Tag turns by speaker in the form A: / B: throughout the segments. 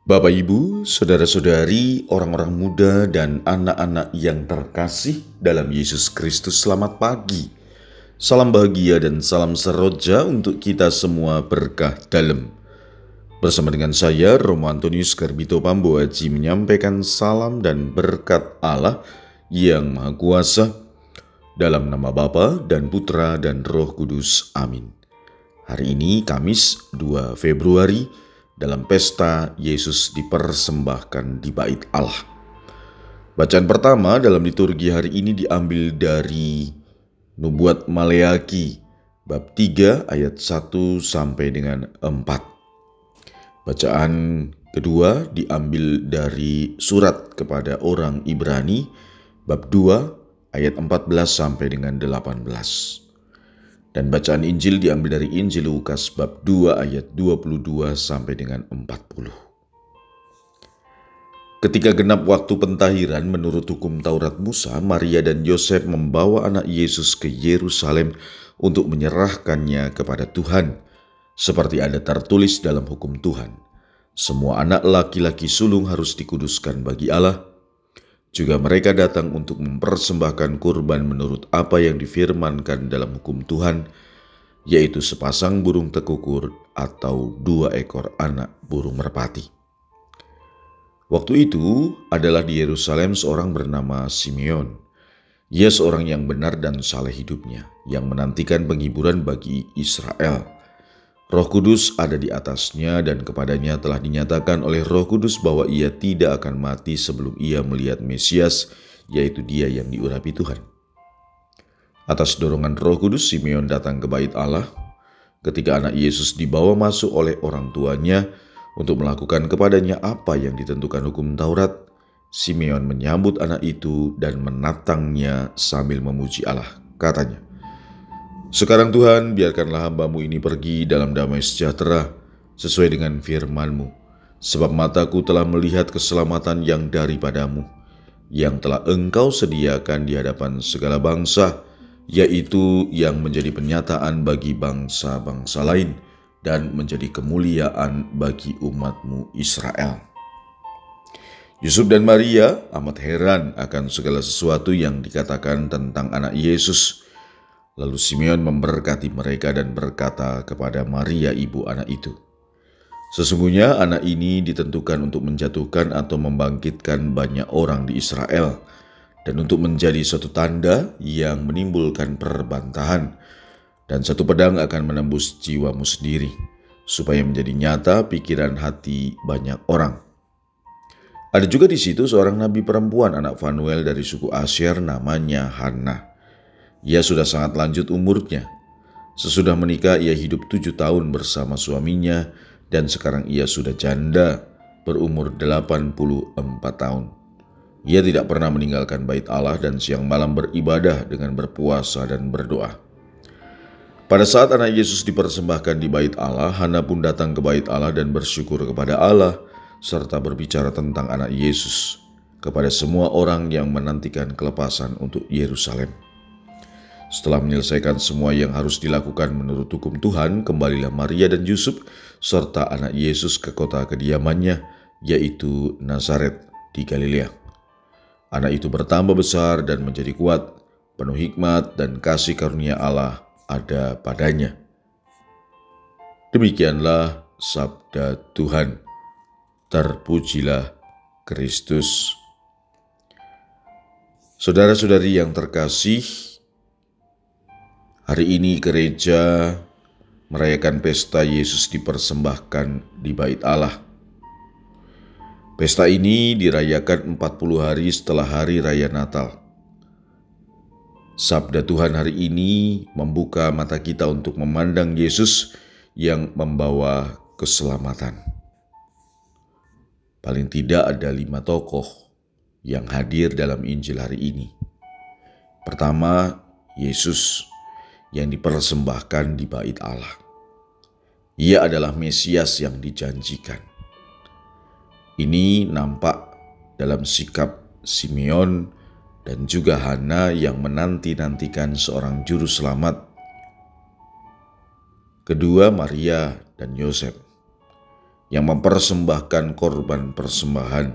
A: Bapak, Ibu, saudara-saudari, orang-orang muda, dan anak-anak yang terkasih dalam Yesus Kristus, selamat pagi. Salam bahagia dan salam seroja untuk kita semua berkah dalam. Bersama dengan saya, Romo Antonius Garbito Pambuaji menyampaikan salam dan berkat Allah yang Maha Kuasa dalam nama Bapa dan Putra dan Roh Kudus. Amin. Hari ini Kamis 2 Februari dalam pesta Yesus dipersembahkan di bait Allah. Bacaan pertama dalam liturgi hari ini diambil dari Nubuat Maleaki bab 3 ayat 1 sampai dengan 4. Bacaan kedua diambil dari surat kepada orang Ibrani bab 2 ayat 14 sampai dengan 18. Dan bacaan Injil diambil dari Injil Lukas bab 2 ayat 22 sampai dengan 40. Ketika genap waktu pentahiran menurut hukum Taurat Musa, Maria dan Yosef membawa anak Yesus ke Yerusalem untuk menyerahkannya kepada Tuhan, seperti ada tertulis dalam hukum Tuhan. Semua anak laki-laki sulung harus dikuduskan bagi Allah, juga mereka datang untuk mempersembahkan kurban menurut apa yang difirmankan dalam hukum Tuhan, yaitu sepasang burung tekukur atau dua ekor anak burung merpati. Waktu itu adalah di Yerusalem seorang bernama Simeon. Ia seorang yang benar dan saleh hidupnya, yang menantikan penghiburan bagi Israel Roh Kudus ada di atasnya dan kepadanya telah dinyatakan oleh Roh Kudus bahwa ia tidak akan mati sebelum ia melihat Mesias, yaitu dia yang diurapi Tuhan. Atas dorongan Roh Kudus, Simeon datang ke bait Allah. Ketika anak Yesus dibawa masuk oleh orang tuanya untuk melakukan kepadanya apa yang ditentukan hukum Taurat, Simeon menyambut anak itu dan menatangnya sambil memuji Allah. Katanya, sekarang Tuhan, biarkanlah hambamu ini pergi dalam damai sejahtera, sesuai dengan firman-Mu. Sebab mataku telah melihat keselamatan yang daripadamu, yang telah engkau sediakan di hadapan segala bangsa, yaitu yang menjadi penyataan bagi bangsa-bangsa lain dan menjadi kemuliaan bagi umatmu Israel. Yusuf dan Maria amat heran akan segala sesuatu yang dikatakan tentang anak Yesus, Lalu Simeon memberkati mereka dan berkata kepada Maria ibu anak itu, Sesungguhnya anak ini ditentukan untuk menjatuhkan atau membangkitkan banyak orang di Israel dan untuk menjadi suatu tanda yang menimbulkan perbantahan dan satu pedang akan menembus jiwamu sendiri supaya menjadi nyata pikiran hati banyak orang. Ada juga di situ seorang nabi perempuan anak Fanuel dari suku Asyir namanya Hannah. Ia sudah sangat lanjut umurnya. Sesudah menikah, ia hidup tujuh tahun bersama suaminya dan sekarang ia sudah janda berumur 84 tahun. Ia tidak pernah meninggalkan bait Allah dan siang malam beribadah dengan berpuasa dan berdoa. Pada saat anak Yesus dipersembahkan di bait Allah, Hana pun datang ke bait Allah dan bersyukur kepada Allah serta berbicara tentang anak Yesus kepada semua orang yang menantikan kelepasan untuk Yerusalem. Setelah menyelesaikan semua yang harus dilakukan menurut hukum Tuhan, kembalilah Maria dan Yusuf serta anak Yesus ke kota kediamannya, yaitu Nazaret di Galilea. Anak itu bertambah besar dan menjadi kuat, penuh hikmat dan kasih karunia Allah ada padanya. Demikianlah sabda Tuhan. Terpujilah Kristus. Saudara-saudari yang terkasih, Hari ini gereja merayakan pesta Yesus dipersembahkan di bait Allah. Pesta ini dirayakan 40 hari setelah hari raya Natal. Sabda Tuhan hari ini membuka mata kita untuk memandang Yesus yang membawa keselamatan. Paling tidak ada lima tokoh yang hadir dalam Injil hari ini. Pertama, Yesus yang dipersembahkan di bait Allah. Ia adalah Mesias yang dijanjikan. Ini nampak dalam sikap Simeon dan juga Hana yang menanti-nantikan seorang juru selamat. Kedua Maria dan Yosef. yang mempersembahkan korban persembahan,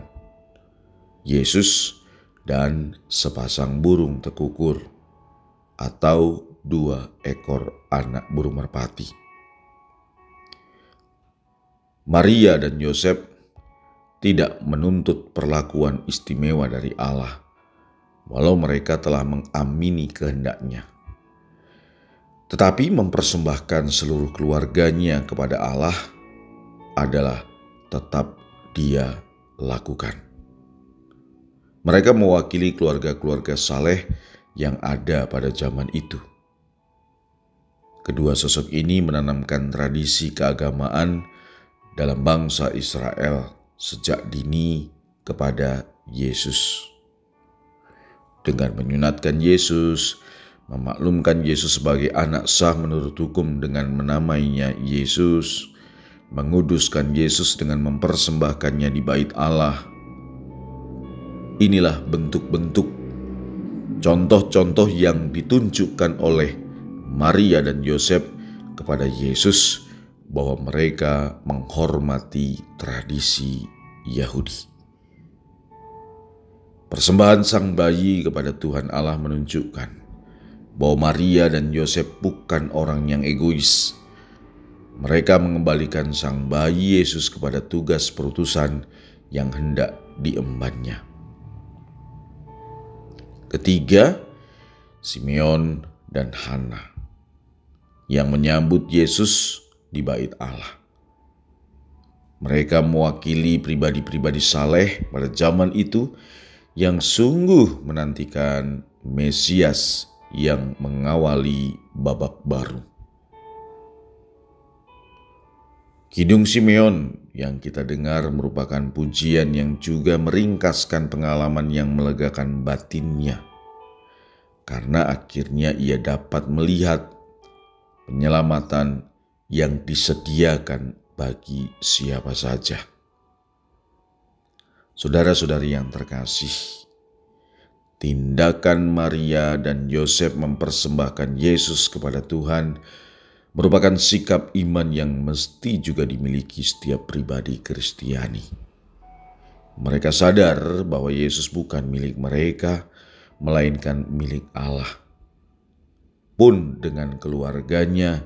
A: Yesus dan sepasang burung tekukur atau dua ekor anak burung merpati. Maria dan Yosef tidak menuntut perlakuan istimewa dari Allah, walau mereka telah mengamini kehendaknya. Tetapi mempersembahkan seluruh keluarganya kepada Allah adalah tetap dia lakukan. Mereka mewakili keluarga-keluarga saleh yang ada pada zaman itu. Kedua sosok ini menanamkan tradisi keagamaan dalam bangsa Israel sejak dini kepada Yesus. Dengan menyunatkan Yesus, memaklumkan Yesus sebagai anak sah menurut hukum dengan menamainya Yesus, menguduskan Yesus dengan mempersembahkannya di bait Allah. Inilah bentuk-bentuk contoh-contoh yang ditunjukkan oleh Maria dan Yosef kepada Yesus bahwa mereka menghormati tradisi Yahudi. Persembahan sang bayi kepada Tuhan Allah menunjukkan bahwa Maria dan Yosef bukan orang yang egois, mereka mengembalikan sang bayi Yesus kepada tugas perutusan yang hendak diembannya. Ketiga, Simeon dan Hana yang menyambut Yesus di bait Allah. Mereka mewakili pribadi-pribadi saleh pada zaman itu yang sungguh menantikan Mesias yang mengawali babak baru. Kidung Simeon yang kita dengar merupakan pujian yang juga meringkaskan pengalaman yang melegakan batinnya. Karena akhirnya ia dapat melihat penyelamatan yang disediakan bagi siapa saja. Saudara-saudari yang terkasih, tindakan Maria dan Yosef mempersembahkan Yesus kepada Tuhan merupakan sikap iman yang mesti juga dimiliki setiap pribadi Kristiani. Mereka sadar bahwa Yesus bukan milik mereka, melainkan milik Allah. Pun dengan keluarganya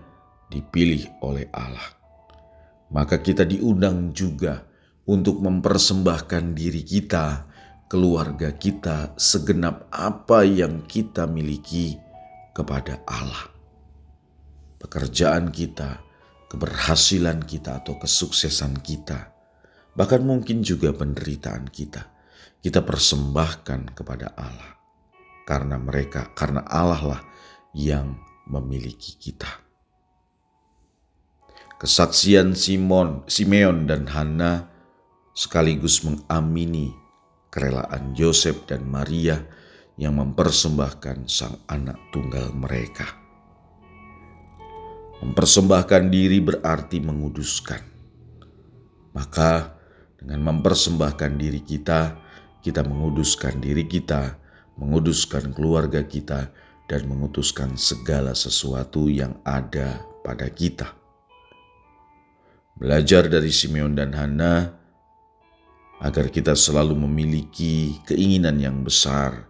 A: dipilih oleh Allah. Maka kita diundang juga untuk mempersembahkan diri kita, keluarga kita, segenap apa yang kita miliki kepada Allah pekerjaan kita, keberhasilan kita, atau kesuksesan kita, bahkan mungkin juga penderitaan kita, kita persembahkan kepada Allah. Karena mereka, karena Allah lah yang memiliki kita. Kesaksian Simon, Simeon dan Hana sekaligus mengamini kerelaan Yosef dan Maria yang mempersembahkan sang anak tunggal mereka. Mempersembahkan diri berarti menguduskan. Maka dengan mempersembahkan diri kita, kita menguduskan diri kita, menguduskan keluarga kita, dan mengutuskan segala sesuatu yang ada pada kita. Belajar dari Simeon dan Hana agar kita selalu memiliki keinginan yang besar,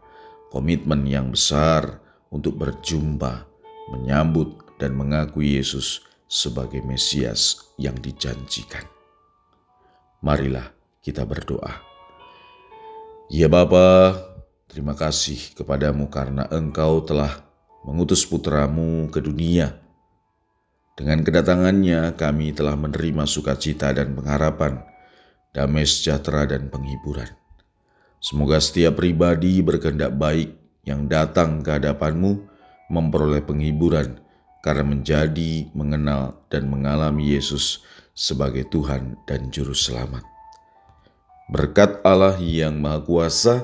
A: komitmen yang besar untuk berjumpa, menyambut dan mengakui Yesus sebagai Mesias yang dijanjikan. Marilah kita berdoa. Ya Bapa, terima kasih kepadamu karena Engkau telah mengutus putramu ke dunia. Dengan kedatangannya kami telah menerima sukacita dan pengharapan, damai sejahtera dan penghiburan. Semoga setiap pribadi berkehendak baik yang datang ke hadapanmu memperoleh penghiburan, karena menjadi, mengenal, dan mengalami Yesus sebagai Tuhan dan Juru Selamat. Berkat Allah yang Maha Kuasa,